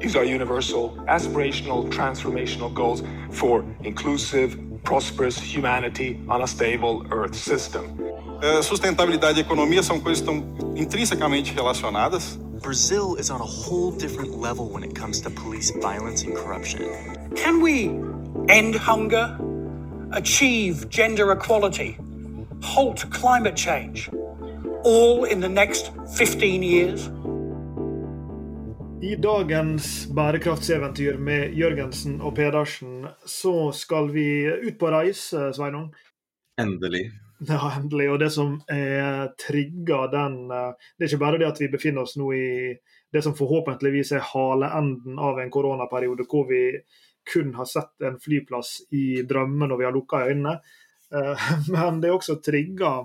These are universal, aspirational, transformational goals for inclusive, prosperous humanity on a stable Earth system. Uh, sustentabilidade e economia são coisas que estão intrinsecamente relacionadas. Brazil is on a whole different level when it comes to police violence and corruption. Can we end hunger, achieve gender equality, halt climate change, all in the next 15 years? I dagens bærekraftseventyr med Jørgensen og Pedersen så skal vi ut på reise, Sveinung. Endelig. Ja, endelig. Og det som er trigga den eh, Det er ikke bare det at vi befinner oss nå i det som forhåpentligvis er haleenden av en koronaperiode, hvor vi kun har sett en flyplass i drømmen når vi har lukka øynene. Eh, men det er også trigga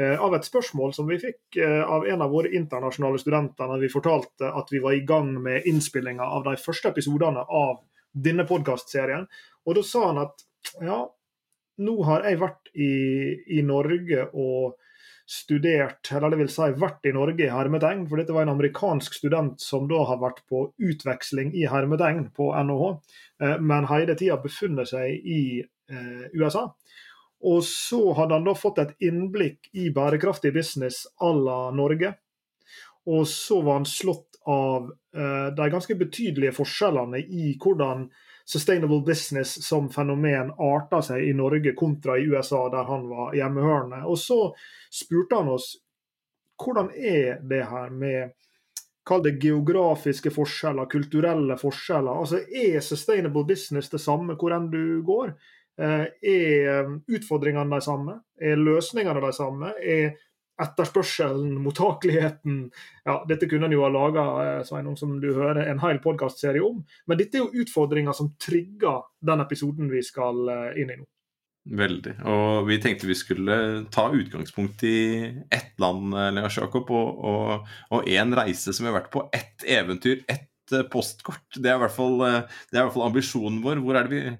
av et spørsmål som vi fikk eh, av en av våre internasjonale studenter når vi fortalte at vi var i gang med innspillinga av de første episodene av denne podkastserien. Og da sa han at ja, nå har jeg vært i, i Norge og studert, eller det vil si vært i Norge i hermetegn, for dette var en amerikansk student som da har vært på utveksling i hermetegn på NHH, eh, men hele tida befunnet seg i USA. Og så hadde han da fått et innblikk i bærekraftig business à la Norge. Og så var han slått av eh, de ganske betydelige forskjellene i hvordan sustainable business som fenomen arta seg i Norge kontra i USA, der han var hjemmehørende. Og så spurte han oss hvordan er det her med Kall det geografiske forskjeller, kulturelle forskjeller. Altså Er sustainable business det samme hvor enn du går? Eh, er eh, utfordringene de samme? Er løsningene de samme? Er etterspørselen, mottakeligheten ja, Dette kunne en jo ha laga Sveinung, som du hører, en hel podkastserie om. Men dette er jo utfordringer som trigger den episoden vi skal inn i nå. Veldig. Og vi tenkte vi skulle ta utgangspunkt i ett land, Lars Jakob, og én reise som vi har vært på. Ett eventyr, ett postkort. Det er, i hvert fall, det er i hvert fall ambisjonen vår. Hvor er det vi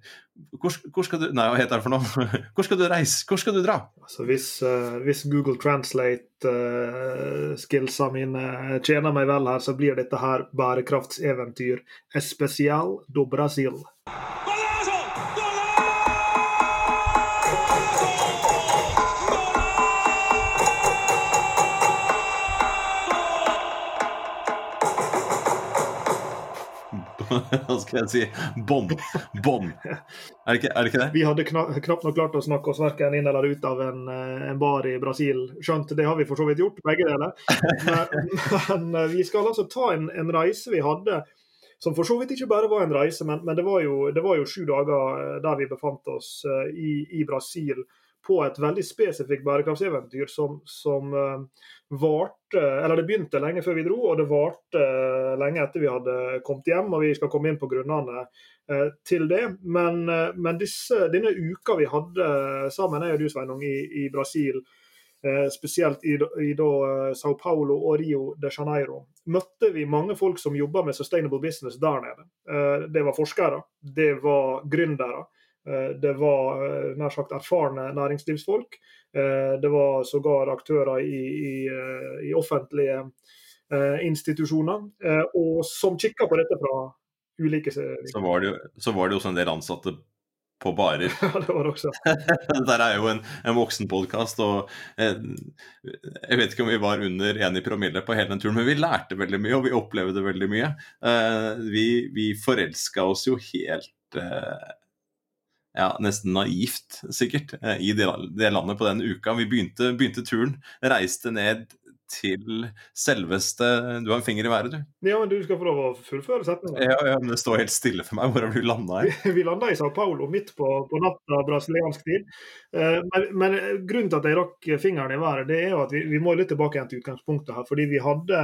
hvor, hvor, skal du Nei, hva heter det for noe? Hvor skal du reise? Hvor skal du dra? Altså, hvis, uh, hvis Google Translate-skillsa uh, mine tjener meg vel her, så blir dette her bærekraftseventyr especial do Brasil. Hva skal jeg si? Bånd. Bånd. Er, det ikke det? Vi hadde knapt nok klart å snakke oss verken inn eller ut av en, eh, en, bar i Brasil. Skjønt, det har vi for så vidt gjort, begge deler. Men, men eh, vi skal altså ta en, en, reise vi hadde, som for så vidt ikke bare var en reise, men, men det, var jo, det, sju dager eh, der vi befant oss i, i Brasil på et veldig spesifikt bærekraftseventyr som, som uh, varte Eller det begynte lenge før vi dro, og det varte uh, lenge etter vi hadde kommet hjem. og Vi skal komme inn på grunnene uh, til det. Men, men disse, denne uka vi hadde sammen, jeg og du Sveinung, i, i Brasil, spesielt i, i da, Sao Paulo og Rio de Janeiro, møtte vi mange folk som jobber med sustainable business der nede. Det var forskere, det var gründere. Eh, det var eh, nær sagt erfarne næringslivsfolk. Eh, det var sågar aktører i, i, i offentlige institusjoner, og som kikka på dette fra ulike så var, det, så var det også en del ansatte på barer. Ja, det var det også. Dette er jo en, en voksenpodkast, og eh, jeg vet ikke om vi var under én i promille på hele den turen, men vi lærte veldig mye, og vi opplevde veldig mye. Eh, vi vi forelska oss jo helt eh, ja, nesten naivt, sikkert, eh, i det, det, landet på den uka. Vi begynte, begynte, turen, reiste ned til selveste Du har en finger i været, du. Ja, men du skal få lov å fullføre setningen. Ja, ja, men det står helt stille for meg. Hvor har du landa? Vi, vi landa i Sao Paulo midt på, på natta brasiliansk tid. Uh, men, men, grunnen til at jeg rakk fingeren i været, det er jo at vi, vi må litt tilbake igjen til utgangspunktet her. Fordi vi hadde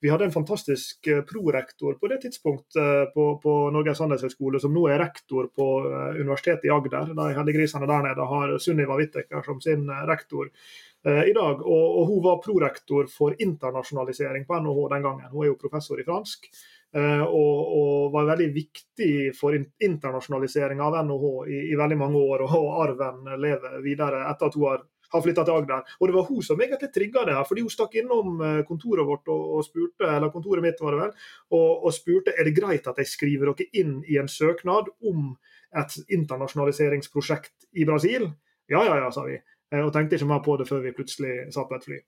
vi hadde en fantastisk eh, prorektor på det tidspunktet eh, på, på Norges handelshøyskole, som nå er rektor på eh, Universitetet i Agder. De heldiggrisene der nede har Sunniva Whittaker som sin rektor i dag. Og, og, hun var prorektor for internasjonalisering på NHH den gangen. Hun er jo professor i fransk. Og, og, var veldig viktig for internasjonalisering av NHH i, i, veldig mange år. Og arven lever videre etter at hun har har flytta til Agder. Og det var hun som egentlig trigga det her, fordi hun stakk innom eh, kontoret vårt og, og spurte, eller kontoret mitt var det vel, og, og spurte er det greit at jeg skriver dere inn i en søknad om et internasjonaliseringsprosjekt i Brasil. Ja, ja, ja, sa vi. Eh, og tenkte ikke mer på det før vi plutselig satt på et fly.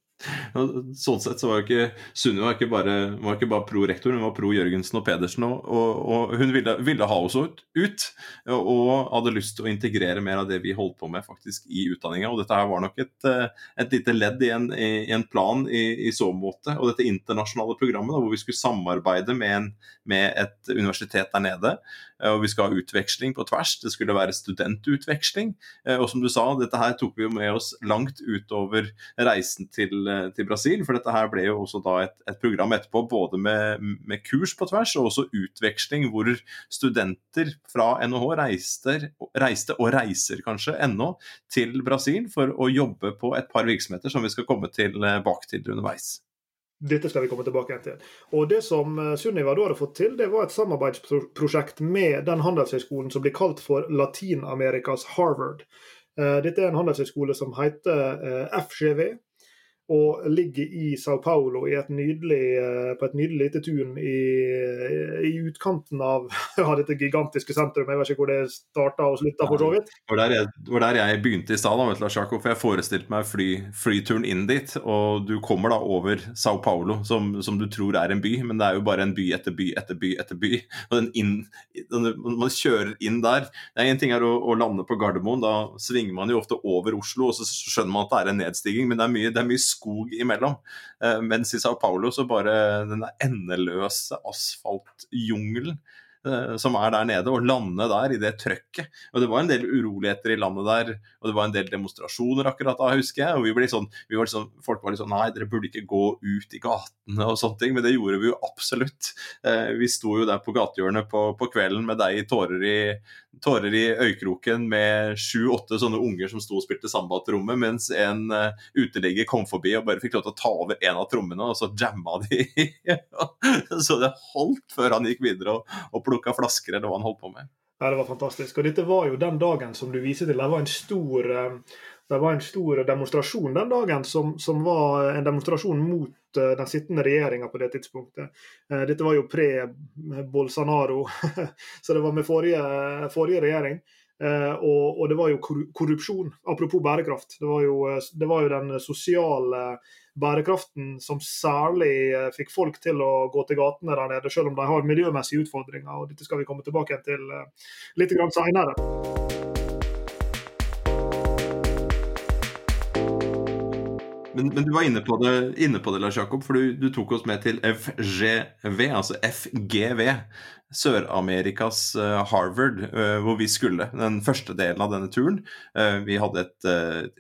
Sånn sett så var jo ikke Sunniva ikke bare, var ikke bare pro rektor, hun var pro Jørgensen og Pedersen. Og, og, og hun ville, ville, ha oss ut, ut, og hadde lyst til å integrere mer av det vi holdt på med faktisk i utdanninga. Og dette her var nok et, eh, et lite ledd i en, i en plan i, i, så måte. Og dette internasjonale programmet da, hvor vi skulle samarbeide med, en, med et universitet der nede. Eh, og vi skal ha utveksling på tvers. Det skulle være studentutveksling. Eh, og som du sa, dette her tok vi jo med oss langt utover reisen til Eh, til, Brasil. For dette her ble jo også da et, et program etterpå både med, med, kurs på tvers og også utveksling, hvor studenter fra NHH reiste, reiste og reiser kanskje ennå til Brasil for å jobbe på et par virksomheter som vi skal komme tilbake til underveis. Dette skal vi komme tilbake til. Og Det som eh, Sunniva da hadde fått til, det var et samarbeidsprosjekt med den handelshøyskolen som blir kalt for Latin-Amerikas Harvard. Eh, dette er en handelshøyskole som heter FGV, og ligger i Sao Paulo i et nydelig, eh, på et nydelig lite tun i, i utkanten av ja, dette gigantiske sentrum. Jeg vet ikke hvor det starta og slutta, for så vidt. Det var der jeg, begynte i stad, for jeg forestilte meg fly, flyturen inn dit. Og du kommer da over Sao Paulo, som, som, du tror er en by, men det er jo bare en by etter by etter by etter by. Og den inn, den, man kjører inn der. Det er Én ting er å, å, lande på Gardermoen, da svinger man jo ofte over Oslo, og så skjønner man at det er en nedstigning, men det er mye, det er mye skog imellom. Eh, mens i Sao Paulo så bare den endeløse asfaltjungelen Eh, som er der nede, og lande der i det trøkket. Og Det var en del uroligheter i landet der, og det var en del demonstrasjoner akkurat da, husker jeg. og vi ble sånn, vi var sånn, Folk var litt sånn Nei, dere burde ikke gå ut i gatene og sånne ting, men det gjorde vi jo absolutt. Eh, vi sto jo der på gatehjørnet på, på kvelden med deg i tårer i, tårer i øyekroken med sju-åtte sånne unger som sto og spilte samba-tromme, mens en uh, uteligger kom forbi og bare fikk lov til å ta over en av trommene, og så jamma de. så det holdt før han gikk videre og, og plukka flasker, eller hva han holdt på med. Ja, Det var fantastisk. Og dette var jo den dagen som du viser til. Det var en stor, eh, det var en stor demonstrasjon den dagen, som, som var en demonstrasjon mot eh, den sittende regjeringa på det tidspunktet. Eh, dette var jo pre-Bolsanaro, så det var med forrige, forrige regjering. Og, og, det var jo korrupsjon. Apropos bærekraft. Det var jo, det var jo den sosiale bærekraften som særlig eh, fikk folk til å gå til gatene der nede, selv om de har miljømessige utfordringer. og Dette skal vi komme tilbake til eh, litt senere. Men, men, du var inne på det, inne på det Lars Jakob, for du, du, tok oss med til FGV, altså FGV, Sør-Amerikas uh, Harvard, uh, hvor vi skulle. Den første delen av denne turen. Uh, vi hadde et,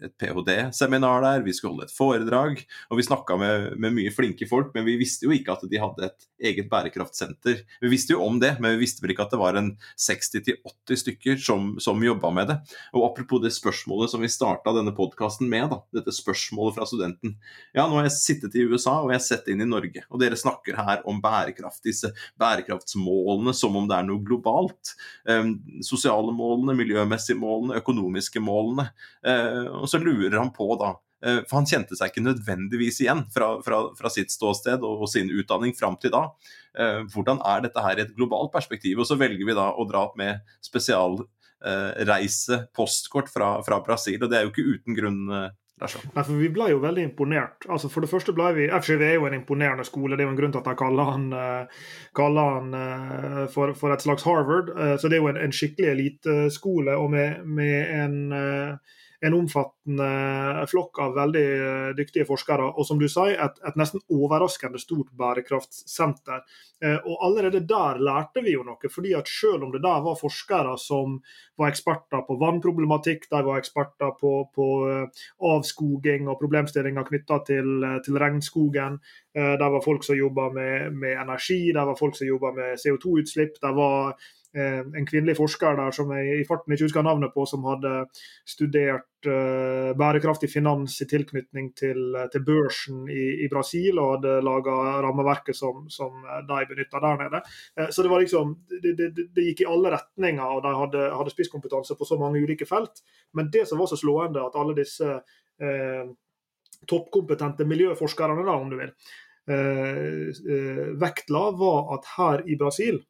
et ph.d.-seminar der, vi skulle holde et foredrag. Og vi snakka med, med, mye flinke folk, men vi visste jo ikke at de hadde et eget bærekraftsenter. Vi visste jo om det, men vi visste vel ikke at det var en 60-80 stykker som, som jobba med det. Og apropos det spørsmålet som vi starta denne podkasten med, da, dette spørsmålet fra studenten. Ja, nå har jeg sittet i USA og jeg har sett inn i Norge, og dere snakker her om bærekraft, disse bærekraftsmålene målene som om det er noe globalt. Eh, sosiale målene, miljømessige målene, økonomiske målene. Eh, og så lurer han på da eh, for han kjente seg ikke nødvendigvis igjen fra, fra, fra sitt ståsted og, og, sin utdanning fram til da. hvordan er dette her i et globalt perspektiv? Og så velger vi da å dra opp med spesialreise, postkort fra, fra, Brasil. Og det er jo ikke uten grunn, Nei, for Vi ble jo veldig imponert. Altså For det første ble vi, FGV er jo en imponerende skole. Det er jo en grunn til at de kaller han, uh, kaller han uh, for, for, et slags Harvard. Uh, så det er jo en, en skikkelig eliteskole og med, med en en omfattende flokk av veldig eh, dyktige forskere, og som du sier, et, et nesten overraskende stort bærekraftsenter. Eh, og Allerede der lærte vi jo noe, fordi at selv om det der var forskere som var eksperter på vannproblematikk, de var eksperter på, på eh, avskoging og problemstillinger knytta til, til, regnskogen, der var folk som jobba med, med energi, der var folk som jobba med CO2-utslipp. der var en kvinnelig forsker der som jeg i farten ikke husker navnet på, som hadde studert uh, bærekraftig finans i tilknytning til, eh, til børsen i, i, Brasil, og hadde laga rammeverket som, som de benytta der nede. Uh, så det var liksom, det, det, det, gikk i alle retninger, og de hadde, hadde spisskompetanse på så mange ulike felt. Men det som var så slående, at alle disse eh, toppkompetente miljøforskerne, da, om du vil, eh, eh, vektla, var at her i Brasil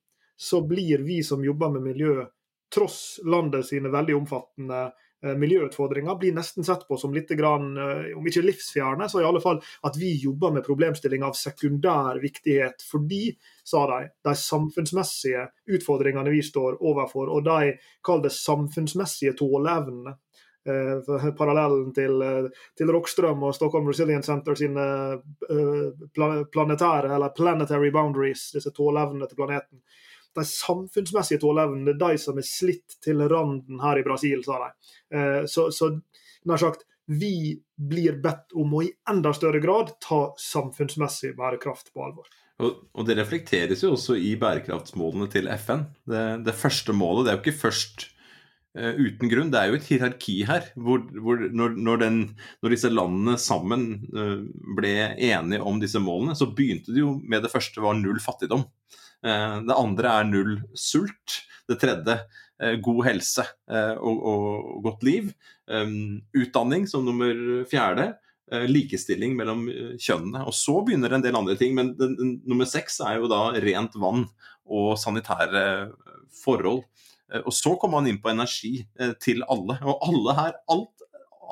så blir vi som jobber med miljø, tross landet sine veldig omfattende Eh, miljøutfordringer blir nesten sett på som litt, grann, eh, om ikke livsfjerne, så i alle fall at vi jobber med problemstillinger av sekundær viktighet. Fordi, sa de, de samfunnsmessige utfordringene vi står overfor, og de kall det samfunnsmessige tåleevnene. Eh, parallellen til, til Rockstrøm og Stockholm Resilience Center sine planetære, eller planetary boundaries, disse tåleevnene til planeten de samfunnsmessige tåleevnene, de som er slitt til randen her i Brasil, sa de. Eh, så, så nær sagt, vi blir bedt om å i enda større grad ta samfunnsmessig bærekraft på alvor. Og det reflekteres jo også i bærekraftsmålene til FN. Det, det første målet det er jo ikke først uh, uten grunn. Det er jo et hierarki her. hvor, hvor når, når, den, når, disse landene sammen uh, ble enige om disse målene, så begynte det jo med det første var null fattigdom. Eh, det andre er null sult. Det tredje eh, god helse eh, og, og godt liv. Utdanning som nummer fjerde. Likestilling mellom kjønnene. Og så begynner en del andre ting. Men den, den, nummer seks er jo da rent vann og sanitære forhold. Og så kommer man inn på energi til alle. Og alle her, alt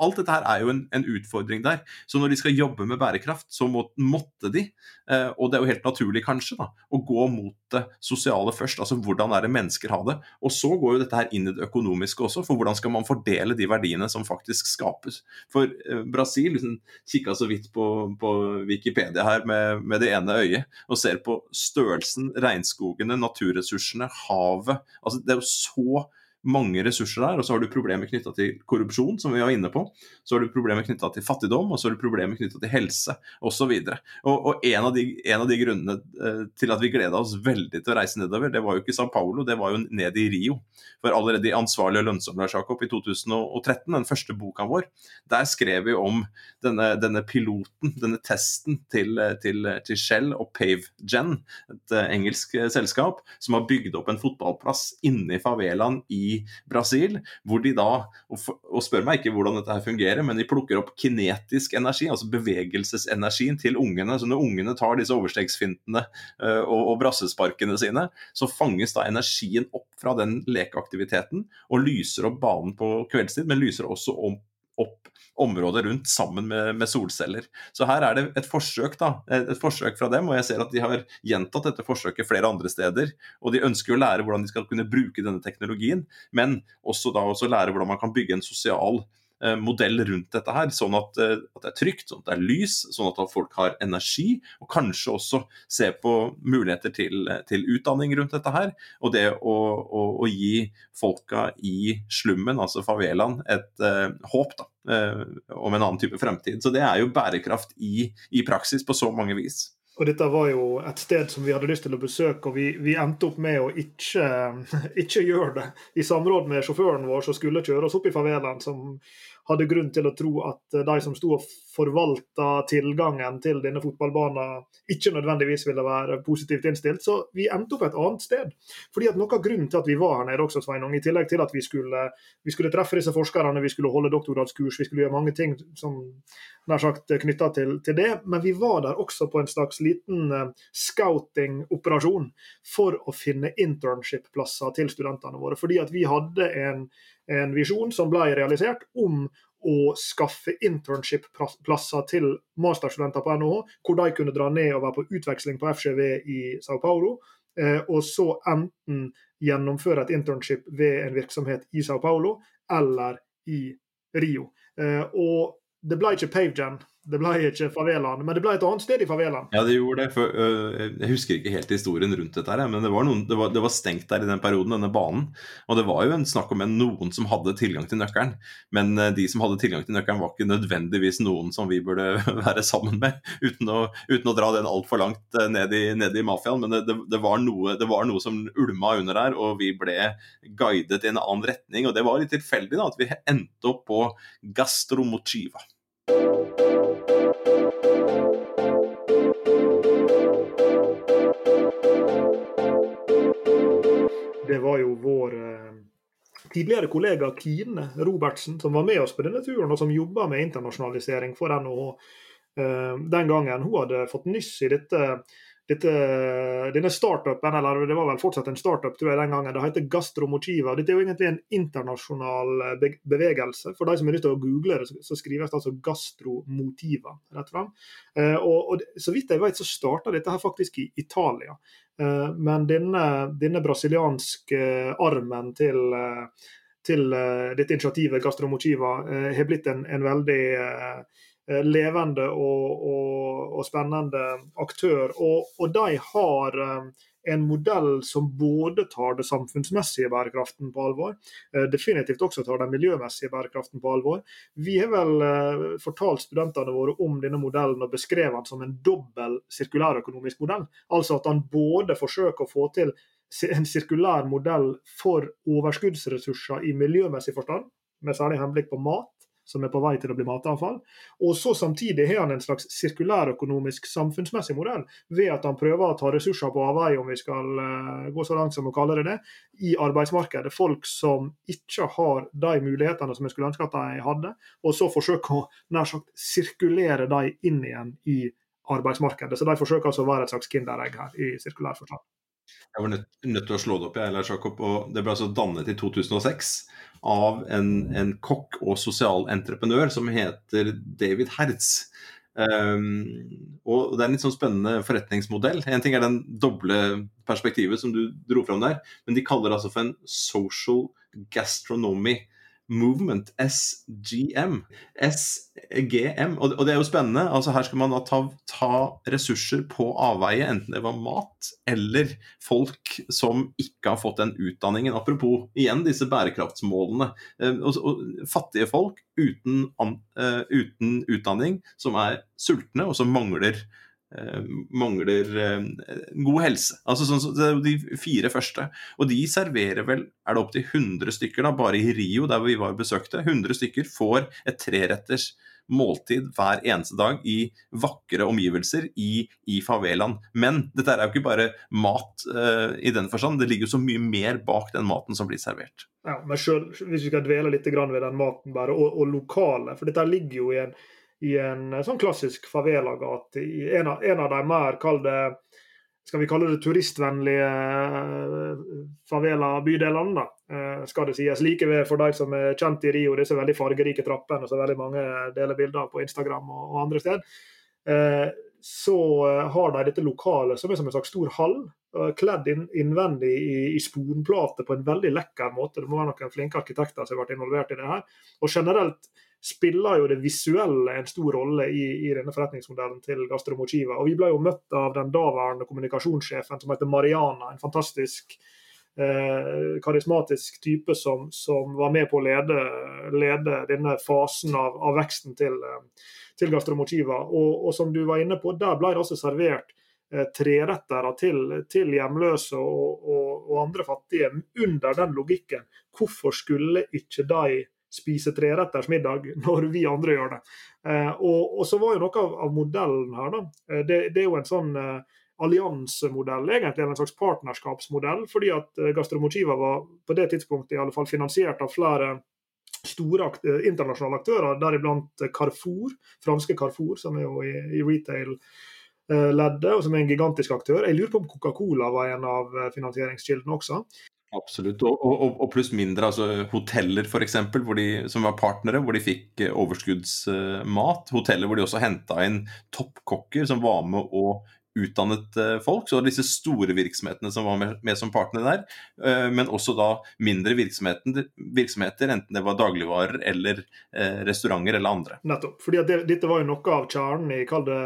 alt dette her er jo en, en, utfordring der. Så når de skal jobbe med bærekraft, så må, måtte de, eh, og det er jo helt naturlig kanskje, da, å gå mot det sosiale først. Altså hvordan er det mennesker har det. Og så går jo dette her inn i det økonomiske også, for hvordan skal man fordele de verdiene som faktisk skapes. For eh, Brasil liksom, kikka så vidt på, på Wikipedia her med, med, det ene øyet og ser på størrelsen, regnskogene, naturressursene, havet. Altså det er jo så mange ressurser der. Og så har du problemer knytta til korrupsjon, som vi var inne på. Så har du problemer knytta til fattigdom, og så har du problemer knytta til helse osv. Og, og, og en, av de, en av de grunnene eh, til at vi gleda oss veldig til å reise nedover, det var jo ikke Sao Paulo, det var jo ned i Rio. For allerede i Ansvarlig og lønnsom Jakob i 2013, den første boka vår, der skrev vi om denne, denne piloten, denne testen til, til, til Shell og PaveGen, et uh, engelsk selskap, som har bygd opp en fotballplass inne i favelaen i Brasil, hvor de da, og, spør meg ikke hvordan dette her fungerer, men de plukker opp kinetisk energi, altså bevegelsesenergien til ungene. Så når ungene tar disse overstegsfintene uh, og, og brassesparkene sine, så fanges da energien opp fra den lekeaktiviteten og lyser opp banen på kveldstid, men lyser også opp opp området rundt sammen med, med, solceller. Så her er det et forsøk da, et forsøk fra dem, og jeg ser at de har gjentatt dette forsøket flere andre steder. Og de ønsker å lære hvordan de skal kunne bruke denne teknologien, men også da også lære hvordan man kan bygge en sosial modell rundt dette her, sånn at, eh, at, det er trygt, sånn at det er lys, sånn at folk har energi, og kanskje også se på muligheter til, til utdanning rundt dette her. Og det å, å, å gi folka i slummen, altså favelaen, et uh, håp da, uh, om en annen type fremtid. Så det er jo bærekraft i, i praksis på så mange vis. Og dette var jo et sted som vi hadde lyst til å besøke, og vi, vi endte opp med å ikke, ikke, gjøre det. I samråd med sjåføren vår som skulle kjøre oss opp i favelaen, som hadde grunn til å tro at de som sto og forvalta tilgangen til denne fotballbanen, ikke nødvendigvis ville være positivt innstilt. Så vi endte opp et annet sted. Fordi at Noe av grunnen til at vi var her nede også, Sveinung, i tillegg til at vi skulle, vi skulle treffe disse forskerne, vi skulle holde doktorgradskurs, vi skulle gjøre mange ting som nær sagt knytta til, til, det, men vi var der også på en slags liten uh, scouting-operasjon for å finne internship-plasser til studentene våre. Fordi at vi hadde en en visjon som ble realisert om å skaffe internship-plasser til masterstudenter på NHH, hvor de kunne dra ned og være på utveksling på FGV i Sao Paulo, eh, og så enten gjennomføre et internship ved en virksomhet i Sao Paulo eller i Rio. Eh, og det ble ikke PaveGen det ble ikke favelaen, men det ble et annet sted i favelaen. Ja, det gjorde det. For, uh, jeg husker ikke helt historien rundt dette, her, men det var, noen, det, var, det var, stengt der i den perioden, denne banen. Og det var jo en snakk om en, noen som hadde tilgang til nøkkelen. Men uh, de som hadde tilgang til nøkkelen, var ikke nødvendigvis noen som vi burde være sammen med, uten å, uten å dra den altfor langt uh, ned, i, ned, i, mafiaen. Men det, det, var noe, det var noe som ulma under der, og vi ble guidet i en annen retning. Og det var litt tilfeldig da, at vi endte opp på Gastromochiva. Det var jo vår eh, tidligere kollega Kine Robertsen, som var med oss på denne turen, og som jobba med internasjonalisering for NHH eh, den gangen, hun hadde fått nyss i dette dette, denne startupen, eller det var vel fortsatt en startup tror jeg den gangen, det heter Gastromotiva. Dette er jo egentlig en internasjonal eh, bevegelse. For de som har lyst til å google det, så skrives det altså Gastromotiva rett fram. Eh, og, og, så vidt jeg vet, så starta dette her faktisk i Italia. Eh, men denne, denne brasilianske armen til til dette initiativet Gastromotiva har blitt en, en veldig Eh, levende og, og, og, spennende aktør. Og, og de har eh, en modell som både tar det samfunnsmessige bærekraften på alvor, eh, definitivt også tar den miljømessige bærekraften på alvor. Vi har vel fortalt studentene våre om denne modellen og beskrevet den som en dobbel sirkulærøkonomisk modell. Altså at han både forsøker å få til en sirkulær modell for overskuddsressurser i miljømessig forstand, med særlig henblikk på mat, som er på vei til å bli matavfall. Og så samtidig har han en slags sirkulærøkonomisk samfunnsmessig modell, ved at han prøver å ta ressurser på avveie, om vi skal uh, gå så langt som å kalle det det, i arbeidsmarkedet. Folk som ikke har de mulighetene som jeg skulle ønske at de hadde, og så forsøker å nær sagt sirkulere de inn igjen i arbeidsmarkedet. Så de forsøker altså å være et slags kinderegg her, i sirkulær forstand. Jeg var nødt, nødt, til å slå det opp. Jeg, Jacob, og Det ble altså dannet i 2006 av en, en kokk og sosial entreprenør som heter David Hertz. Um, og Det er en litt sånn spennende forretningsmodell. En ting er den doble perspektivet som du dro fram der, men de kaller det altså for en social gastronomy. Movement, SGM. SGM. Og, det er jo spennende. altså Her skal man da ta, ta, ressurser på avveie, enten det var mat eller folk som ikke har fått den utdanningen. Apropos igjen disse bærekraftsmålene. Eh, og, og, fattige folk uten, uh, uten utdanning, som er sultne og som mangler Eh, mangler eh, god helse. Altså sånn, så er jo de fire første. Og de serverer vel er det opptil 100 stykker da, bare i Rio, der vi var og besøkte. 100 stykker får et treretters måltid hver eneste dag i vakre omgivelser i, i favelaen. Men dette er jo ikke bare mat uh, i den forstand, det ligger jo så mye mer bak den maten som blir servert. Ja, men selv, Hvis vi skal dvele litt ved den maten bare, og, og lokale, for dette ligger jo i en i en eh, sånn klassisk favelagate. I en en av de mer, kall det skal vi kalle det turistvennlige eh, favela-bydelene. da, eh, skal det sies. Like ved for de som er kjent i Rio, disse veldig fargerike trappene som veldig mange deler bilder av på Instagram og, andre steder. Så har de dette lokalet som er som en slags stor hall, kledd inn, innvendig i, i sponplate på en veldig lekker måte. Det må være noen flinke arkitekter som har vært involvert i det her. Og generelt spiller jo det visuelle en stor rolle i, i denne forretningsmodellen til Gastromochiva. Og vi ble jo møtt av den daværende kommunikasjonssjefen som heter Mariana, en fantastisk eh, karismatisk type som, som, var med på å lede, lede denne fasen av, av veksten til, eh, til Gastromochiva. Og, og, som du var inne på, der ble det også servert treretter trerettere til, til hjemløse og, og, og, andre fattige under den logikken. Hvorfor skulle ikke de spise treretters middag når vi andre gjør det. Eh, og, og, så var jo noe av, av modellen her, da. Eh, det, det, er jo en sånn eh, alliansemodell, egentlig en slags partnerskapsmodell. Fordi at Gastromochiva var på det tidspunktet i alle fall finansiert av flere store akt internasjonale aktører, deriblant Carrefour, franske Carrefour, som er jo i, i retail leddet, og som er en gigantisk aktør. Jeg lurer på om Coca-Cola var en av finansieringskildene også. Absolutt. Og, og, og pluss mindre. altså Hoteller for eksempel, som var partnere, hvor de fikk eh, overskuddsmat. Hoteller hvor de også henta inn toppkokker som var med og utdannet eh, folk. Så disse store virksomhetene som var med, med som partnere der. Eh, men også da mindre virksomheter, enten det var dagligvarer eller restauranter eller andre. Nettopp. fordi det, Dette var jo noe av kjernen i kall det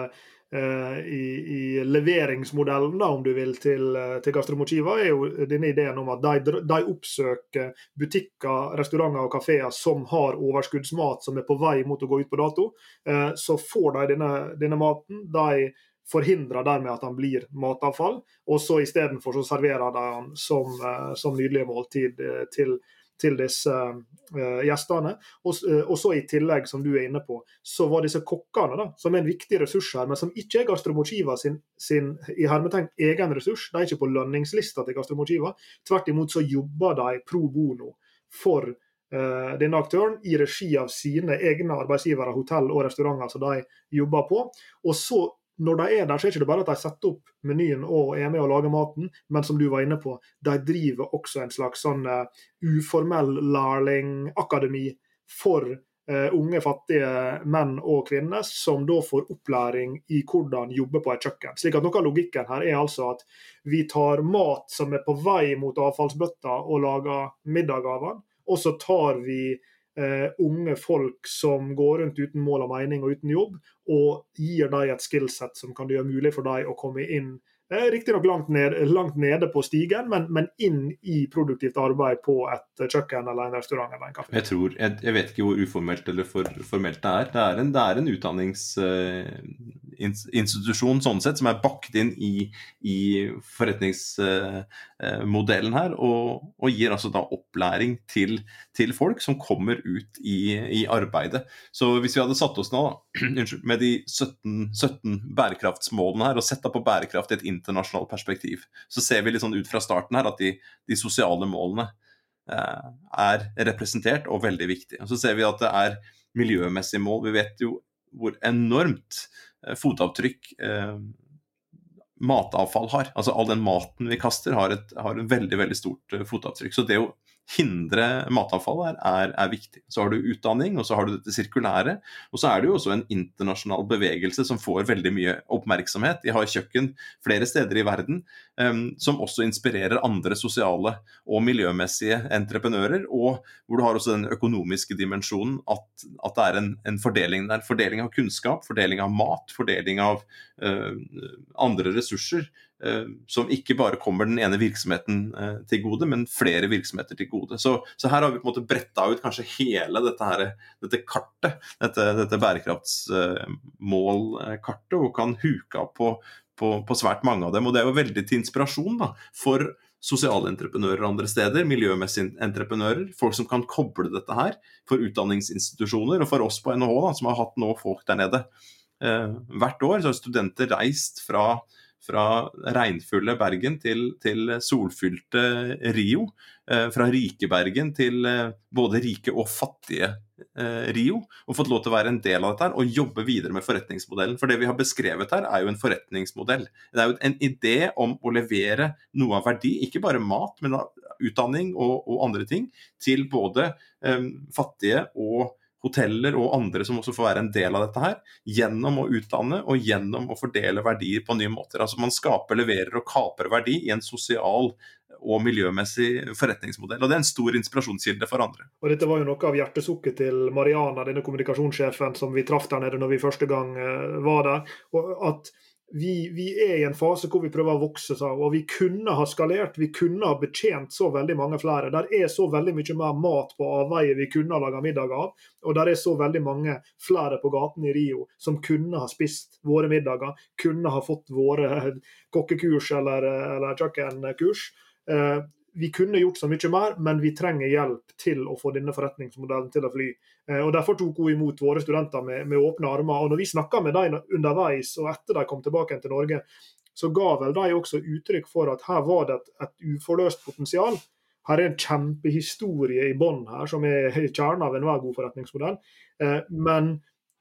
i, i, leveringsmodellen, da, om du vil, til, eh, til Gastromochiva, er jo denne ideen om at de, de, oppsøker butikker, restauranter og kafeer som har overskuddsmat som er på vei mot å gå ut på dato. Eh, så får de denne, denne maten. de forhindrer dermed at han blir matavfall, og så istedenfor serverer de han som, som nydelige måltid til til disse uh, gjestene. Og, uh, og, så i tillegg, som du er inne på, så var disse kokkene, da, som er en viktig ressurs her, men som ikke er Gastromotiva sin, sin i hermetegn egen ressurs. De er ikke på lønningslista til Gastromotiva. Tvert imot så jobber de pro bono for uh, denne aktøren i regi av sine egne arbeidsgivere, hotell og restauranter som de jobber på. Og så når de er der, så er det ikke bare at de setter opp menyen og er med og lager maten, men som du var inne på, de driver også en slags sånn uh, uformell lærlingakademi for uh, unge, fattige menn og kvinner, som da får opplæring i hvordan jobbe på et kjøkken. Slik at Noe av logikken her er altså at vi tar mat som er på vei mot avfallsbøtta og lager middag av den, og så tar vi uh, unge folk som går rundt uten mål og mening og uten jobb, og gir dem et skillset som kan gjøre mulig for dem å komme inn eh, Riktignok langt, ned, langt nede på stigen, men, men, inn i produktivt arbeid på et kjøkken eller en restaurant eller en kafé. Jeg tror, jeg, jeg vet ikke hvor uformelt eller for, formelt det er. Det er en, det er en utdanningsinstitusjon sånn sett, som er bakt inn i, i forretningsmodellen her, og, og, gir altså da opplæring til, til folk som kommer ut i, i, arbeidet. Så hvis vi hadde satt oss nå da, med de 17, 17 bærekraftsmålene her, og sett på bærekraft i et internasjonalt perspektiv, så ser vi litt sånn ut fra starten her at de, de sosiale målene eh, er representert og veldig viktige. Så ser vi at det er miljømessige mål. Vi vet jo hvor enormt eh, fotavtrykk eh, matavfall har. Altså all den maten vi kaster, har et, har veldig veldig stort eh, fotavtrykk. Så det å hindre matavfall er, er, er, viktig. Så har du utdanning, og så har du dette sirkulære. Og så er det jo også en internasjonal bevegelse som får veldig mye oppmerksomhet. De har kjøkken flere steder i verden um, som også inspirerer andre sosiale og miljømessige entreprenører. Og hvor du har også den økonomiske dimensjonen at, at det er en, en, fordeling der. Fordeling av kunnskap, fordeling av mat, fordeling av uh, andre ressurser. Eh, som ikke bare kommer den ene virksomheten eh, til gode, men flere virksomheter til gode. Så, så her har vi på en måte bretta ut kanskje hele dette, her, dette kartet, dette, dette bærekraftsmålkartet, og kan huke av på, på, på, svært mange av dem. Og det er jo veldig til inspirasjon da, for sosiale entreprenører andre steder, miljømessige entreprenører, folk som kan koble dette her, for utdanningsinstitusjoner, og for oss på NHH, som har hatt nå folk der nede. Eh, hvert år så har studenter reist fra fra regnfulle Bergen til, til solfylte Rio. Eh, fra rike Bergen til eh, både rike og fattige eh, Rio. Og fått lov til å være en del av dette her, og jobbe videre med forretningsmodellen. For det vi har beskrevet her, er jo en forretningsmodell. Det er jo en idé om å levere noe av verdi, ikke bare mat, men utdanning og, og andre ting, til både eh, fattige og hoteller og andre som også får være en del av dette her, gjennom å utdanne og gjennom å fordele verdier på nye måter. Altså Man skaper, leverer og kaper verdi i en sosial og miljømessig forretningsmodell. og Det er en stor inspirasjonskilde for andre. Og Dette var jo noe av hjertesukket til Mariana, denne kommunikasjonssjefen som vi traff der nede når vi første gang eh, var der. og at vi, vi, er i en fase hvor vi prøver å vokse. Og vi kunne ha skalert, vi kunne ha betjent så veldig mange flere. Der er så veldig mye mer mat på avveie vi kunne ha laga middag av. Og der er så veldig mange flere på gaten i Rio som kunne ha spist våre middager, kunne ha fått våre kokkekurs eller, eller kjøkkenkurs. Eh, vi kunne gjort så mye mer, men vi trenger hjelp til å få denne forretningsmodellen til å fly. Eh, og Derfor tok hun imot våre studenter med, med åpne armer. Og når vi snakka med dem underveis og etter de kom tilbake til Norge, så ga vel de også uttrykk for at her var det et, et uforløst potensial. Her er en kjempehistorie i bånn her, som er kjernen av enhver god forretningsmodell. Eh, men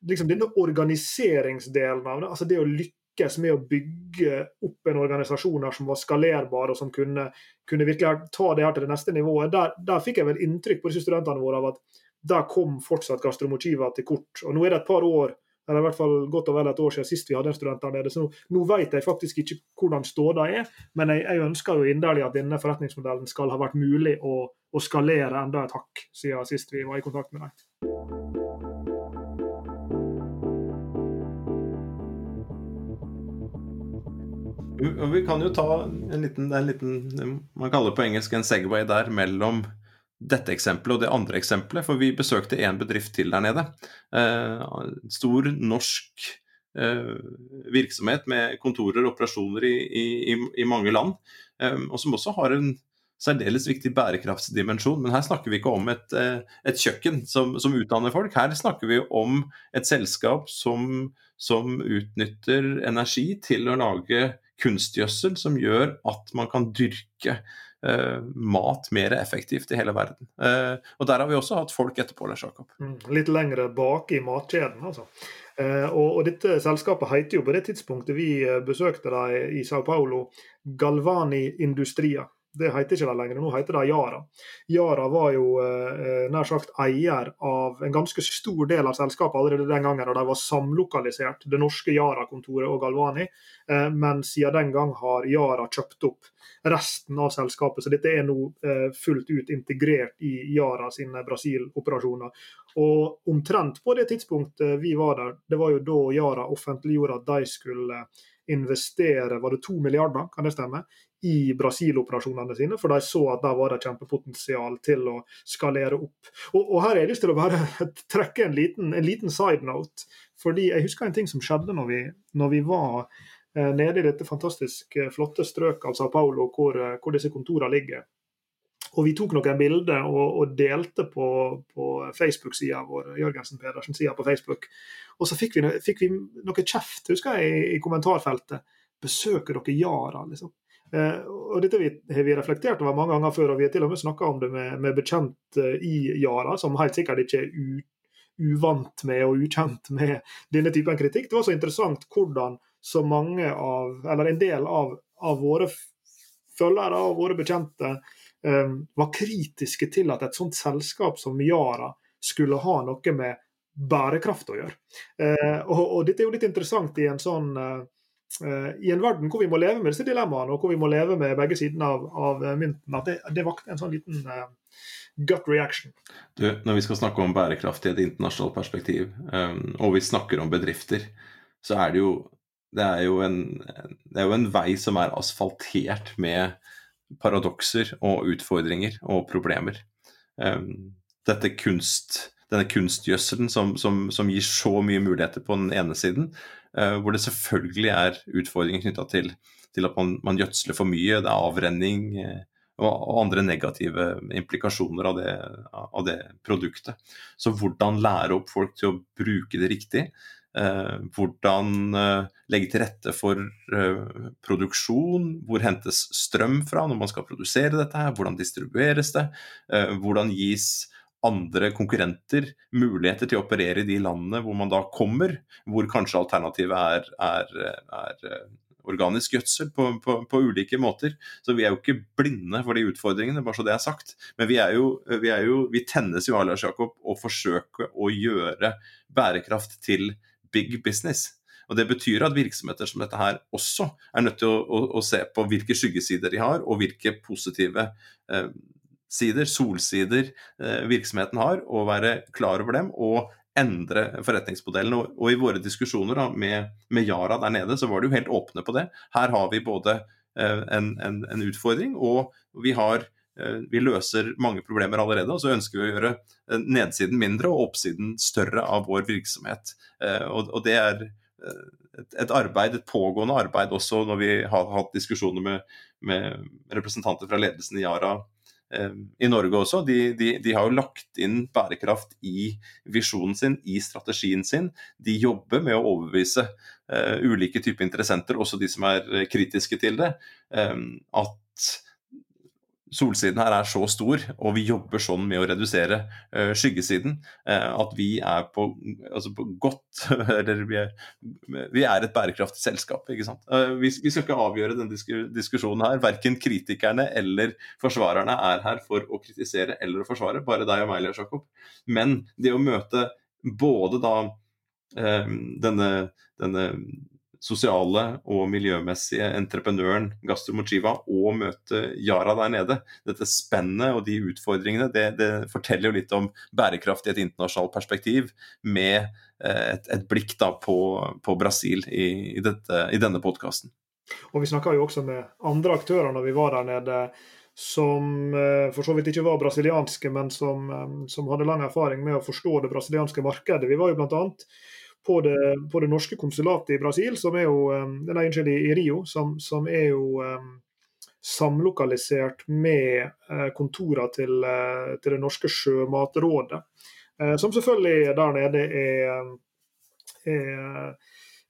liksom denne organiseringsdelen av det, altså det å lytte lykkes med å bygge opp en organisasjon som var skalerbar og som kunne, kunne virkelig ta det her til det neste nivået. Der, der fikk jeg vel inntrykk på disse studentene våre av at der kom fortsatt Gastromotiva til kort. Og Nå er det et par år eller i hvert fall godt og vel et år siden sist vi hadde en student der nede. Så nå, nå vet jeg faktisk ikke hvordan ståa er, men jeg, jeg, ønsker jo inderlig at denne forretningsmodellen skal ha vært mulig å, å skalere enda et hakk siden sist vi var i kontakt med dem. Vi kan jo ta en liten, en liten Man kaller det på engelsk en Segway der mellom dette eksempelet og det andre eksempelet. For vi besøkte en bedrift til der nede. Eh, stor norsk eh, virksomhet med kontorer og operasjoner i, i, i mange land. Eh, og som også har en særdeles viktig bærekraftsdimensjon. Men her snakker vi ikke om et, eh, et kjøkken som, som, utdanner folk. Her snakker vi om et selskap som, som utnytter energi til å lage kunstgjødsel som gjør at man kan dyrke eh, mat mer effektivt i hele verden. Eh, og der har vi også hatt folk etterpå, Lars Jakob. Mm, litt lengre bak i matkjeden, altså. Eh, og, og, dette selskapet heter jo på det tidspunktet vi besøkte dem i Sao Paulo, Galvani Industria. Det heter ikke det lenger, nå heter det Yara. Yara var jo eh, nær sagt eier av en ganske stor del av selskapet allerede den gangen da de var samlokalisert, det norske Yara-kontoret og Galvani. Eh, men siden den gang har Yara kjøpt opp resten av selskapet, så dette er nå eh, fullt ut integrert i Yara sine Brasil-operasjoner. Og omtrent på det tidspunktet vi var der, det var jo da Yara offentliggjorde at de skulle investere var det to milliarder, kan det stemme, i Brasil-operasjonene sine, for de så at der var det kjempepotensial til å skalere opp. Og, og her har jeg lyst til å bare trekke en liten, en liten side note. fordi Jeg husker en ting som skjedde når vi, når vi var eh, nede i dette fantastisk eh, flotte strøket av Sao Paulo, hvor, eh, hvor disse kontorene ligger. Og vi tok noen bilder og, og delte på, på Facebook-sida vår, Jørgensen Pedersen-sida på Facebook. Og så fikk vi, fikk vi noe kjeft, husker jeg, i, i kommentarfeltet. Besøker dere Yara, liksom? Eh, og Dette har vi reflektert over mange ganger før, og vi har til og med snakka om det med, med bekjente i Yara, som helt sikkert ikke er u, uvant med og ukjent med denne typen kritikk. Det var så interessant hvordan så mange av, eller en del av, av våre følgere og våre bekjente um, var kritiske til at et sånt selskap som Yara skulle ha noe med bærekraft å gjøre. Uh, og, og, Dette er jo litt interessant i en sånn uh, Eh, i en verden hvor vi må leve med disse dilemmaene, og hvor vi må leve med begge sidene av, av mynten, at det, det vakte en sånn liten uh, gut reaction. Du, når vi skal snakke om bærekraft i et internasjonalt perspektiv, um, og vi snakker om bedrifter, så er det jo det er, jo en, det er jo en vei som er asfaltert med paradokser og utfordringer og problemer. Um, dette kunst, denne kunstgjødselen som, som, som, gir så mye muligheter på den ene siden, uh, hvor det selvfølgelig er utfordringer knytta til, til, at man, man, gjødsler for mye. Det er avrenning uh, og, og andre negative implikasjoner av det, av det, produktet. Så hvordan lære opp folk til å bruke det riktig? uh, hvordan legge til rette for produksjon? Hvor hentes strøm fra når man skal produsere dette? her? Hvordan distribueres det? Hvordan gis andre konkurrenter muligheter til å operere i de landene hvor man da kommer, hvor kanskje alternativet er, er, er eh, organisk gjødsel på, på, på, ulike måter. Så vi er jo ikke blinde for de utfordringene, bare så det er sagt. Men vi, er jo, vi, er jo, vi tennes jo av Lars Jakob å forsøke å gjøre bærekraft til big business. Og Det betyr at virksomheter som dette her også er nødt til å, å, å se på hvilke skyggesider de har, og hvilke positive eh, sider, solsider, eh, virksomheten har, og være klar over dem. og endre forretningsmodellen. Og, og i våre diskusjoner da, med, med, Yara der nede, så var de jo helt åpne på det. Her har vi både eh, en, en, en, utfordring, og vi, har, eh, vi løser mange problemer allerede. Og så ønsker vi å gjøre nedsiden mindre og oppsiden større av vår virksomhet. Og, og, det er et, arbeid, et pågående arbeid også når vi har hatt diskusjoner med, med representanter fra ledelsen i Yara i Norge også. De, de, de, har jo lagt inn bærekraft i visjonen sin, i strategien sin. De jobber med å overbevise uh, ulike typer interessenter, også de som er eh, kritiske til det, um, at solsiden her er så stor, og vi jobber sånn med å redusere uh, skyggesiden, uh, at vi er på, altså på godt Eller vi er, vi er, et bærekraftig selskap. ikke sant? Uh, vi, vi, skal ikke avgjøre denne disk diskusjonen her. Verken kritikerne eller forsvarerne er her for å kritisere eller å forsvare, bare deg og meg, Lars Jakob. Men det å møte både da denne, denne sosiale og miljømessige entreprenøren Gastro Mochiva og møte Yara der nede. Dette spennet og de utfordringene det, det, forteller jo litt om bærekraft i et internasjonalt perspektiv, med eh, et, et blikk da på, på Brasil i, i, dette, i denne podkasten. Og Vi snakka jo også med andre aktører når vi var der nede, som eh, for så vidt ikke var brasilianske, men som, eh, som hadde lang erfaring med å forstå det brasilianske markedet. Vi var jo blant annet på det, på det, norske konsulatet i Brasil, som er jo den er unnskyld, i Rio, som, som er jo um, samlokalisert med uh, kontorene til, uh, til, det norske sjømatrådet. Uh, som selvfølgelig der nede er, er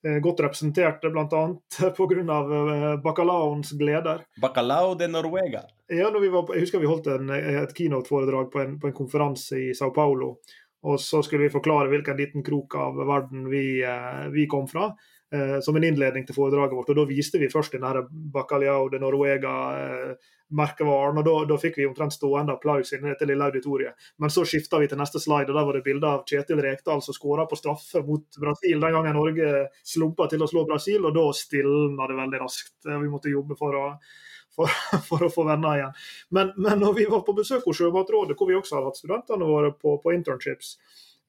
eh, godt representert, bl.a. pga. bacalaoens gleder. Bacalao de Noruega. Ja, vi var jeg husker vi holdt en, et keynote-foredrag på, på, en konferanse i Sao Paulo. Og så skulle vi forklare hvilken liten krok av verden vi, vi kom fra eh, som en innledning til foredraget vårt. og Da viste vi først den Bacalhau de Noruega-merkevaren. Eh, og da, da, fikk vi omtrent stående applaus i dette lille auditoriet. Men så skifta vi til neste slide, og der var det bilde av Kjetil Rekdal som skåra på straffe mot Brasil den gangen Norge slumpa til å slå Brasil, og da stilna det veldig raskt. Eh, vi måtte jobbe for å for, for, å få venner igjen. Men, men når vi var på besøk hos Sjømatrådet, hvor vi også har hatt studentene våre på, på internships,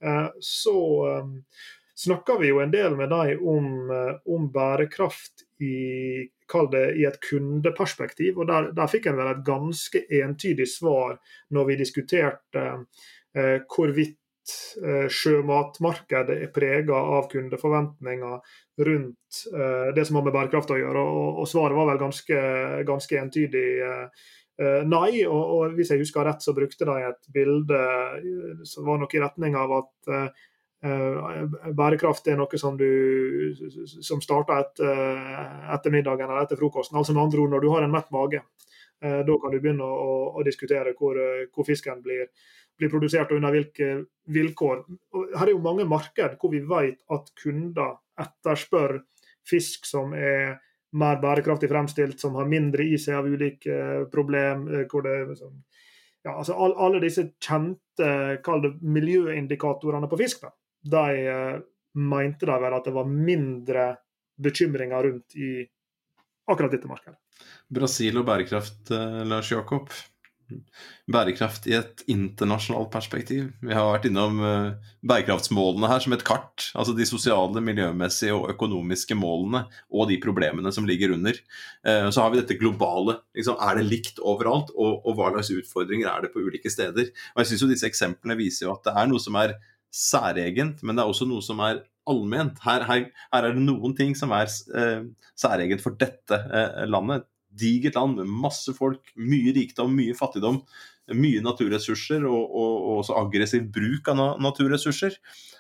eh, så, eh, snakka vi jo en del med dem om, eh, om bærekraft i, det, i et kundeperspektiv. og Der, der fikk en vel et ganske entydig svar når vi diskuterte eh, hvorvidt eh, sjømatmarkedet er prega av kundeforventninger rundt eh, det som har med bærekraft å gjøre. Og, og svaret var vel ganske, ganske entydig. Eh, eh nei, og, og, hvis jeg husker rett, så brukte de et bilde som var noe i retning av at bærekraft er noe som, du, som starter etter, etter middagen eller etter frokosten. Altså med andre ord, Når du har en mett mage, da kan du begynne å, å diskutere hvor, hvor, fisken blir, blir produsert og under hvilke vilkår. Her er jo mange marked hvor vi vet at kunder etterspør fisk som er mer bærekraftig fremstilt, som har mindre i seg av ulike problem. Eh, hvor det liksom, ja, altså Alle disse kjente miljøindikatorene på fisk. da de eh, mente de vel at det var mindre bekymringer rundt i akkurat dette markedet. Brasil og bærekraft, eh, Lars Jakob. Bærekraft i et internasjonalt perspektiv. Vi har vært innom uh, bærekraftsmålene her som et kart. Altså de sosiale, miljømessige og økonomiske målene og de problemene som ligger under. Uh, så har vi dette globale. Liksom, er det likt overalt? Og, og hva slags utfordringer er det på ulike steder? Og jeg synes jo Disse eksemplene viser jo at det er noe som er særegent, men det er også noe som er allment. Her, her, her er det noen ting som er eh, særegent for dette eh, landet. Digert land med masse folk, mye rikdom, mye fattigdom mye naturressurser og, og, og, også aggressiv bruk av naturressurser.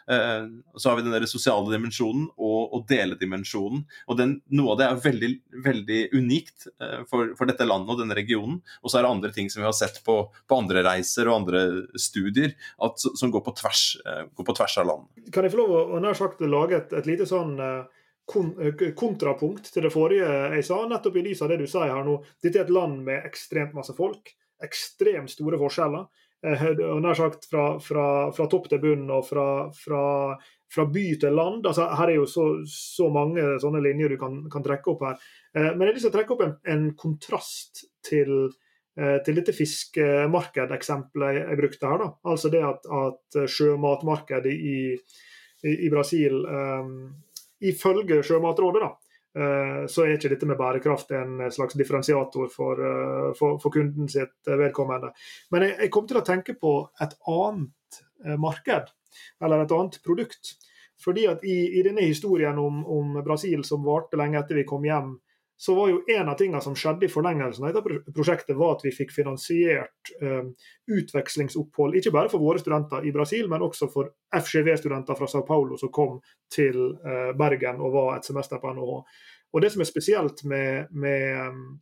Eh, så har vi den der sosiale dimensjonen og, og deledimensjonen. og den, Noe av det er veldig, veldig unikt eh, for, for, dette landet og denne regionen. Og så er det andre ting som vi har sett på, på andre reiser og andre studier at, som går på, tvers, eh, går på tvers av land. Kan jeg få lov å nær sagt lage et, et lite sånn eh, kontrapunkt til det forrige jeg sa, nettopp i lys av det du sier her nå. Dette er et land med ekstremt masse folk ekstremt store forskjeller. Eh, og nær sagt fra, fra, fra topp til bunn og fra, fra, by til land. Altså, her er jo så, så, mange sånne linjer du kan, kan trekke opp her. Eh, men jeg har lyst til å trekke opp en, en kontrast til, eh, til dette fiskemarkedeksempelet jeg brukte her. Da. Altså det at, at sjømatmarkedet i, i, i Brasil, um, ifølge Sjømatrådet, da, Eh, så er ikke dette med bærekraft en slags differensiator for, eh, for, for kunden sitt eh, vedkommende. Men jeg, jeg kom til å tenke på et annet marked, eller et annet produkt. Fordi at i, i denne historien om, om, Brasil som varte lenge etter vi kom hjem, så var jo en av tingene som skjedde i forlengelsen av dette prosjektet, var at vi fikk finansiert um, utvekslingsopphold, ikke bare for våre studenter i Brasil, men også for FGV-studenter fra Sao Paulo som kom til uh, Bergen og var et semester på NHH. Og Det som er spesielt med, med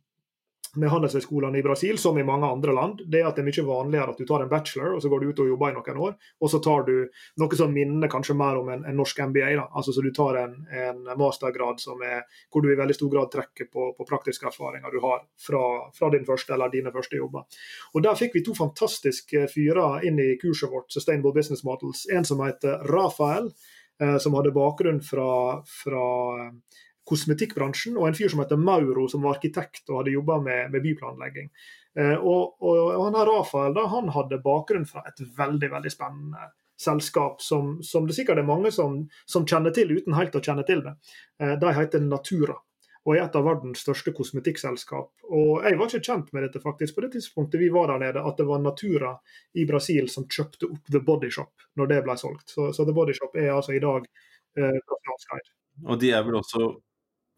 med handelshøyskolene i Brasil, som i mange andre land, det er at det er mye vanligere at du tar en bachelor og så går du ut og jobber i noen år, og så tar du noe som minner kanskje mer om en, en norsk MBA. da, altså Så du tar en, en mastergrad er, hvor du i veldig stor grad trekker på, på praktiske erfaringer du har fra, fra, din første eller dine første jobber. Og Der fikk vi to fantastiske fyrer inn i kurset vårt, Sustainable Business Models. En som heter Rafael, eh, som hadde bakgrunn fra, fra kosmetikkbransjen, og en fyr som heter Mauro, som var arkitekt og hadde jobba med, med, byplanlegging. Eh, og, og, han her Rafael da, han hadde bakgrunn fra et veldig veldig spennende selskap som, som det sikkert er mange som, som, kjenner til uten helt å kjenne til det. Eh, de heter Natura og er et av verdens største kosmetikkselskap. Og Jeg var ikke kjent med dette faktisk på det tidspunktet vi var der nede, at det var Natura i Brasil som kjøpte opp The Body Shop når det ble solgt. Så, så The Body Shop er altså i dag eh, Og de er vel også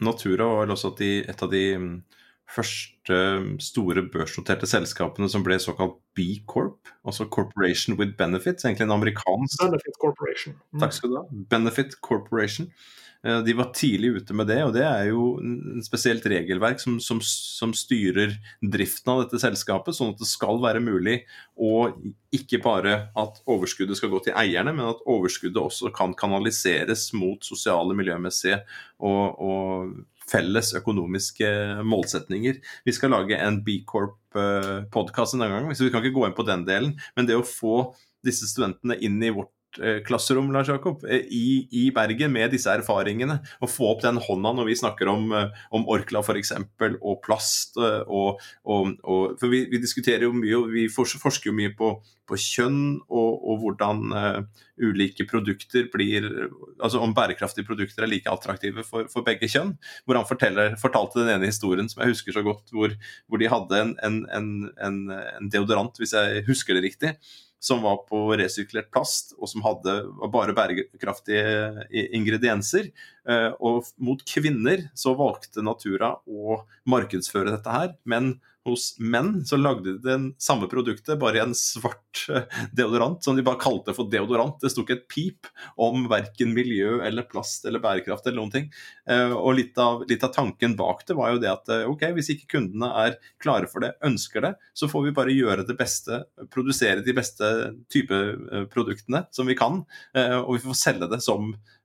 Natura var vel også et av de mm, første mm, store børsnoterte selskapene som ble såkalt B Corp, altså Corporation with Benefits, egentlig en amerikansk Benefit Corporation. Mm. Takk skal du ha. Benefit Corporation. Eh, de var tidlig ute med det, og det er jo en spesielt regelverk som, som, som, styrer driften av dette selskapet, sånn at det skal være mulig å ikke bare at overskuddet skal gå til eierne, men at overskuddet også kan kanaliseres mot sosiale, miljømessige og, og felles økonomiske målsetninger. Vi skal lage en B Corp-podkast en gang, så vi kan ikke gå inn på den delen. Men det å få disse studentene inn i vårt Eh, klasserom Lars Jakob, eh, i, i, Bergen med disse erfaringene. Og få opp den hånda når vi snakker om, eh, om Orkla f.eks. og plast. Og, og, og, for vi, vi, diskuterer jo mye, og vi forsker jo mye på, på kjønn og, og hvordan uh, ulike produkter blir Altså om bærekraftige produkter er like attraktive for, for begge kjønn. Hvor han forteller, fortalte den ene historien som jeg husker så godt, hvor, hvor de hadde en, en, en, en deodorant, hvis jeg husker det riktig som var på resirkulert plast, og som hadde bare bærekraftige ingredienser. Eh, og mot kvinner så valgte Natura å markedsføre dette her, men hos menn så lagde de det samme produktet, bare en svart eh, deodorant, som de bare kalte for deodorant. Det sto ikke et pip om verken miljø eller plast eller bærekraft eller noen ting. Eh, og litt av, litt av, tanken bak det var jo det at ok, hvis ikke kundene er klare for det, ønsker det, så får vi bare gjøre det beste, produsere de beste type produktene som vi kan, og vi får selge det som Eh,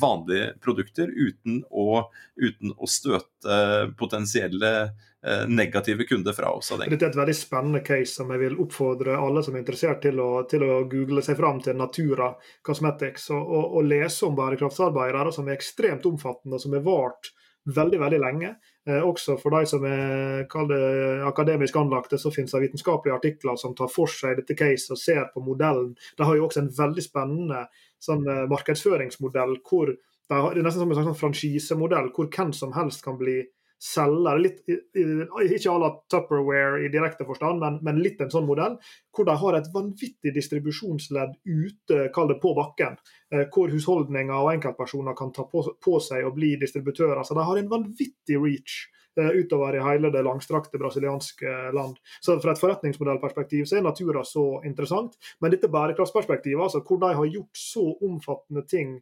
vanlige produkter uten å, uten å støte potensielle eh, negative kunder fra oss. Dette er et veldig spennende case som jeg vil oppfordre alle som er interessert til å, til å google seg fram til Natura Cosmetics og, og, og lese om bærekraftsarbeidere som er ekstremt omfattende og som er vart veldig veldig lenge. Eh, også for de som er det, akademisk anlagte, så finnes det vitenskapelige artikler som tar for seg dette case og ser på modellen. De har jo også en veldig spennende sånn eh, markedsføringsmodell hvor det er nesten som en slags sånn franchisemodell hvor hvem som helst kan bli selger. Litt, ikke à la Tupperware i direkte forstand, men, men, litt en sånn modell. Hvor de har et vanvittig distribusjonsledd ute, kall det på bakken. Eh, hvor husholdninger og enkeltpersoner kan ta på, på seg og bli distributører. Så de har en vanvittig reach utover i hele det langstrakte brasilianske land. Så Fra et forretningsmodellperspektiv så er Natura så interessant. Men dette bærekraftsperspektivet, altså hvor de har gjort så omfattende ting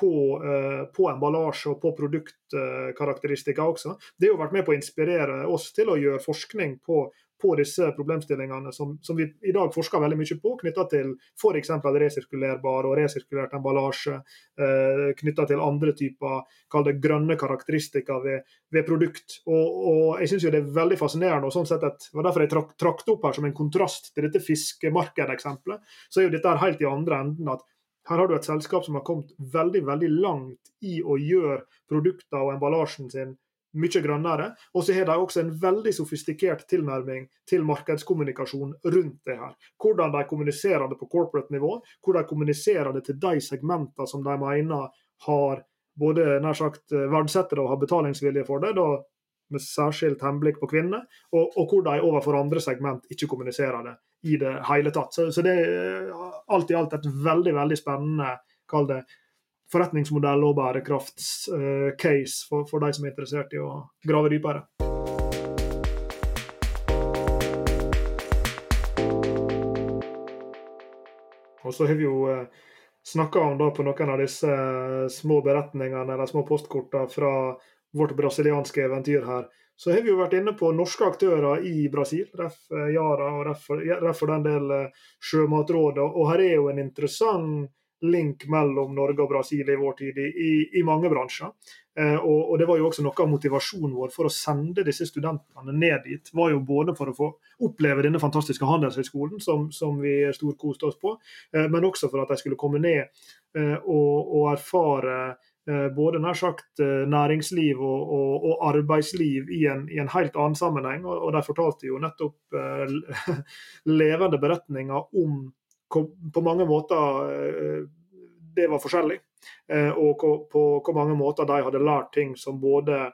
på, eh, på emballasje og på produktkarakteristika også. Det har jo vært med på å inspirere oss til å gjøre forskning på, på disse problemstillingene som, som, vi i dag forsker veldig mye på, knytta til f.eks. resirkulerbar og resirkulert emballasje. Eh, knytta til andre typer kall det grønne karakteristikker ved, ved produkt. Og, og jeg synes jo det er veldig fascinerende. og sånn sett Det var Derfor jeg trak, trakk opp her som en kontrast til dette fiskemarkedeksempelet. Så er jo dette helt i andre enden. at her har du et selskap som har kommet veldig veldig langt i å gjøre produkter og emballasjen sin mye grønnere. Og så har de også en veldig sofistikert tilnærming til markedskommunikasjon rundt det her. Hvordan de kommuniserer det på corporate nivå, hvordan de kommuniserer det til de segmentene som de mener har både nær sagt verdsetter det og har betalingsvilje for det. da med særskilt henblikk på kvinner, og, og hvor de overfor andre segment ikke kommuniserer det i det hele tatt. Så, så det er alt i alt et veldig veldig spennende kall det, forretningsmodell og bærekraftscase uh, for, for de som er interessert i å grave dypere. Og så har vi jo eh, snakka om da på noen av disse uh, små beretningene eller små postkortene fra vårt brasilianske eventyr her, så har vi jo vært inne på norske aktører i Brasil, ref. Eh, Yara og ref. for den del eh, Sjømatrådet. Og her er jo en interessant link mellom Norge og Brasil i vår tid i, i mange bransjer. Eh, og, og, Det var jo også noe av motivasjonen vår for å sende disse studentene ned dit. var jo Både for å få oppleve denne fantastiske handelshøyskolen som, som vi storkoste oss på, eh, men også for at de skulle komme ned eh, og, og erfare Eh, både nær sagt eh, næringsliv og, og, og arbeidsliv i en, i en, helt annen sammenheng. Og, og de fortalte jo nettopp eh, levende beretninger om på mange måter eh, det var forskjellig. Eh, og på hvor mange måter de hadde lært ting som både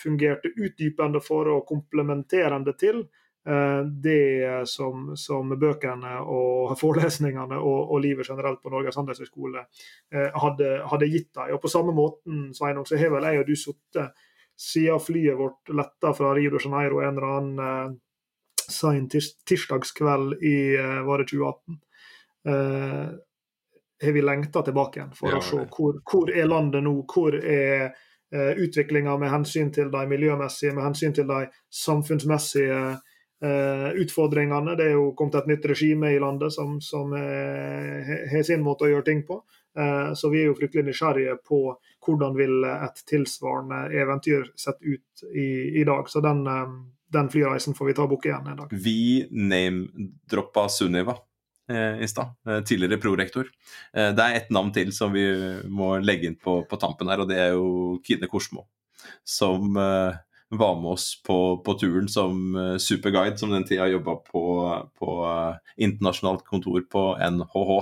fungerte utdypende for og komplementerende til Eh, det som, som, bøkene og forelesningene og, og, livet generelt på Norges handelshøyskole hadde, hadde, gitt dem. Og På samme måten Sveinung, så har vel jeg og du sittet siden flyet vårt letta fra Rio de Janeiro en eller annen sein tirs tirsdagskveld i var det 2018. Eh, har vi lengta tilbake igjen for Ja, å se hvor, hvor er landet nå, hvor er uh, utviklinga med hensyn til de miljømessige, med hensyn til de samfunnsmessige eh, utfordringene. Det er jo kommet et nytt regime i landet som, som eh, har sin måte å gjøre ting på. Eh, så vi er jo fryktelig nysgjerrige på hvordan vil et tilsvarende eventyr sett ut i, i dag. Så den, eh, den flyreisen får vi ta bukk igjen en dag. Vi name-droppa Sunniva eh, i stad, eh, tidligere prorektor. Eh, det er ett navn til som vi må legge inn på, på tampen her, og det er jo Kine Korsmo. Som eh, var med oss på, på turen som eh, superguide, som den tida jobba på, på eh, internasjonalt kontor på NHH.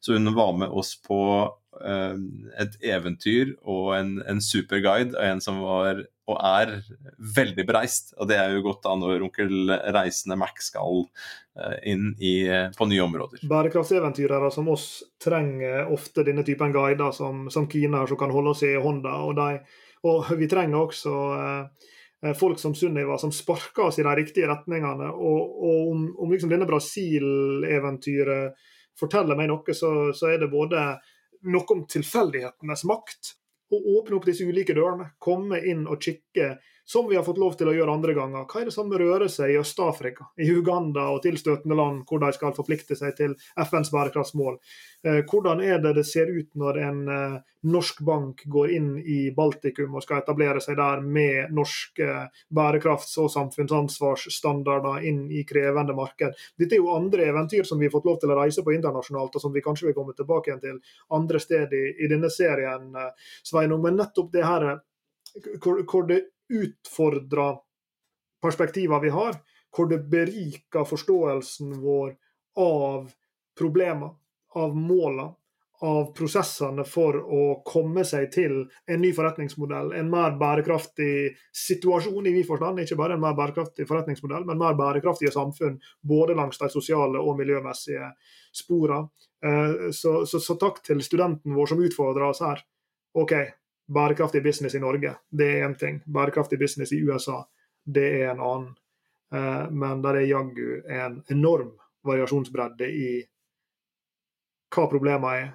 Så hun var med oss på eh, et eventyr og en, en superguide, og en som var og er veldig bereist. Og det er jo godt da når onkel Reisende Mac skal eh, inn i, eh, på nye områder. Bærekraftseventyrere som oss trenger ofte denne typen guider som, som Kina, som kan holde oss i hånda. Og, de, og vi trenger også eh, eh, folk som Sunniva, som sparker oss i de riktige retningene. Og, og om, om liksom denne Brasil-eventyret forteller meg noe, så, så er det både noe om tilfeldighetenes makt. Å åpne opp disse ulike dørene, komme inn og kikke, som vi har fått lov til å gjøre andre ganger. Hva er det som rører seg i Øst-Afrika, i Uganda og tilstøtende land, hvor de skal forplikte seg til FNs bærekraftsmål? Eh, hvordan er det det ser ut når en eh, norsk bank går inn i Baltikum og skal etablere seg der med norske bærekrafts- og samfunnsansvarsstandarder inn i krevende marked? Dette er jo andre eventyr som vi har fått lov til å reise på internasjonalt, og som vi kanskje vil komme tilbake igjen til andre steder i, denne serien, eh, Sveinung. Men nettopp det her eh, hvor det utfordrer perspektiver vi har, hvor det beriker forståelsen vår av problemer, av målene, av prosessene for å komme seg til en ny forretningsmodell, en mer bærekraftig situasjon i vid forstand. Ikke bare en mer bærekraftig forretningsmodell, men mer bærekraftige samfunn, både langs de sosiale og miljømessige sporene. Eh, Så, så, så takk til studenten vår som utfordrer oss her. OK, bærekraftig business i Norge, det er én ting. Bærekraftig business i USA, det er en annen. Eh, Men der er jaggu en enorm variasjonsbredde i hva problemene er,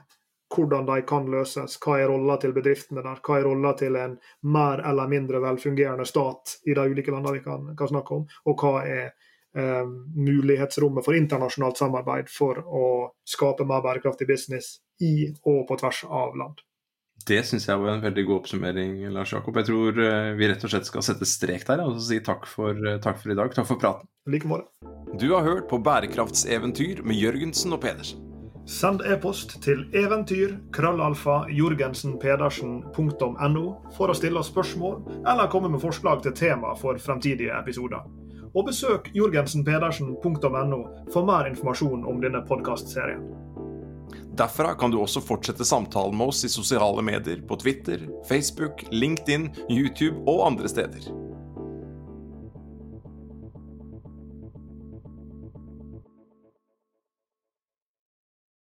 hvordan de kan løses, hva er rolla til bedriftene der, hva er rolla til en mer eller mindre velfungerende stat i de ulike landene vi kan, kan snakke om, og hva er eh, mulighetsrommet for internasjonalt samarbeid for å skape mer bærekraftig business i og på tvers av land. Det syns jeg var en veldig god oppsummering, Lars Jakob. Jeg tror eh, vi rett og slett skal sette strek der og si takk for, eh, takk for i dag. Takk for praten. Like måte. Du har hørt på Bærekraftseventyr med Jørgensen og Pedersen. Send e-post til eventyr-jorgensenpedersen.no for å stille oss spørsmål eller komme med forslag til tema for fremtidige episoder. Og besøk jorgensenpedersen.no for mer informasjon om denne podkastserien. Derfra kan du også fortsette samtalen med oss i sosiale medier på Twitter, Facebook, LinkedIn, YouTube og andre steder.